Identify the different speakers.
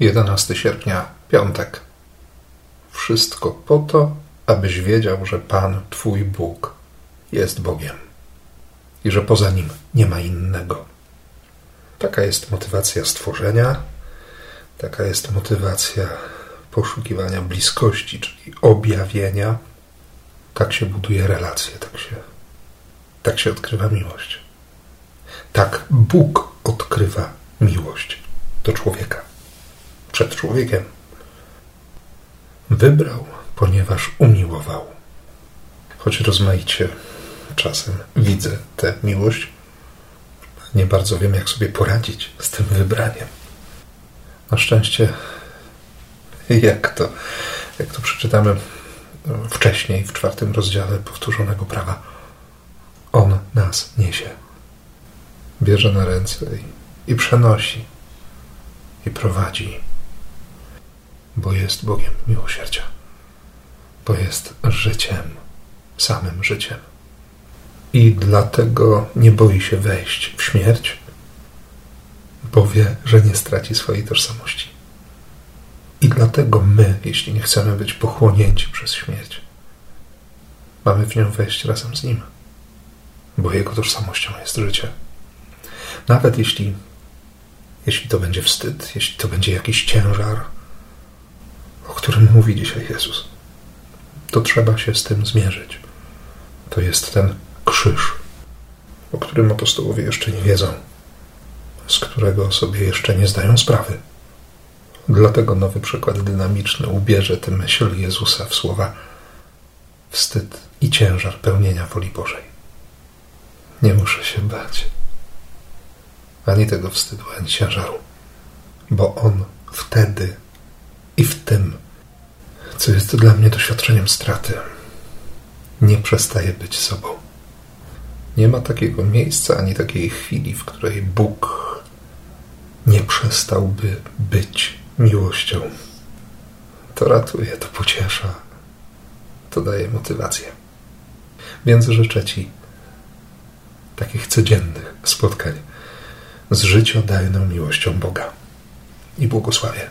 Speaker 1: 11 sierpnia, piątek. Wszystko po to, abyś wiedział, że Pan, Twój Bóg, jest Bogiem i że poza Nim nie ma innego. Taka jest motywacja stworzenia, taka jest motywacja poszukiwania bliskości, czyli objawienia. Tak się buduje relacje, tak się, tak się odkrywa miłość. Tak Bóg odkrywa miłość do człowieka człowiekiem. Wybrał, ponieważ umiłował. Choć rozmaicie czasem widzę tę miłość, nie bardzo wiem, jak sobie poradzić z tym wybraniem. Na szczęście, jak to, jak to przeczytamy wcześniej, w czwartym rozdziale powtórzonego prawa, On nas niesie. Bierze na ręce i, i przenosi, i prowadzi bo jest Bogiem miłosierdzia, bo jest życiem, samym życiem. I dlatego nie boi się wejść w śmierć, bo wie, że nie straci swojej tożsamości. I dlatego my, jeśli nie chcemy być pochłonięci przez śmierć, mamy w nią wejść razem z Nim, bo Jego tożsamością jest życie. Nawet jeśli, jeśli to będzie wstyd, jeśli to będzie jakiś ciężar, mówi dzisiaj Jezus. To trzeba się z tym zmierzyć. To jest ten krzyż, o którym apostołowie jeszcze nie wiedzą, z którego sobie jeszcze nie zdają sprawy. Dlatego nowy przykład dynamiczny ubierze tę myśl Jezusa w słowa wstyd i ciężar pełnienia woli Bożej. Nie muszę się bać ani tego wstydu, ani ciężaru, bo On wtedy i w tym, co jest dla mnie doświadczeniem straty, nie przestaje być sobą. Nie ma takiego miejsca ani takiej chwili, w której Bóg nie przestałby być miłością. To ratuje, to pociesza, to daje motywację. Więc życzę Ci takich codziennych spotkań z życiodajną miłością Boga i błogosławię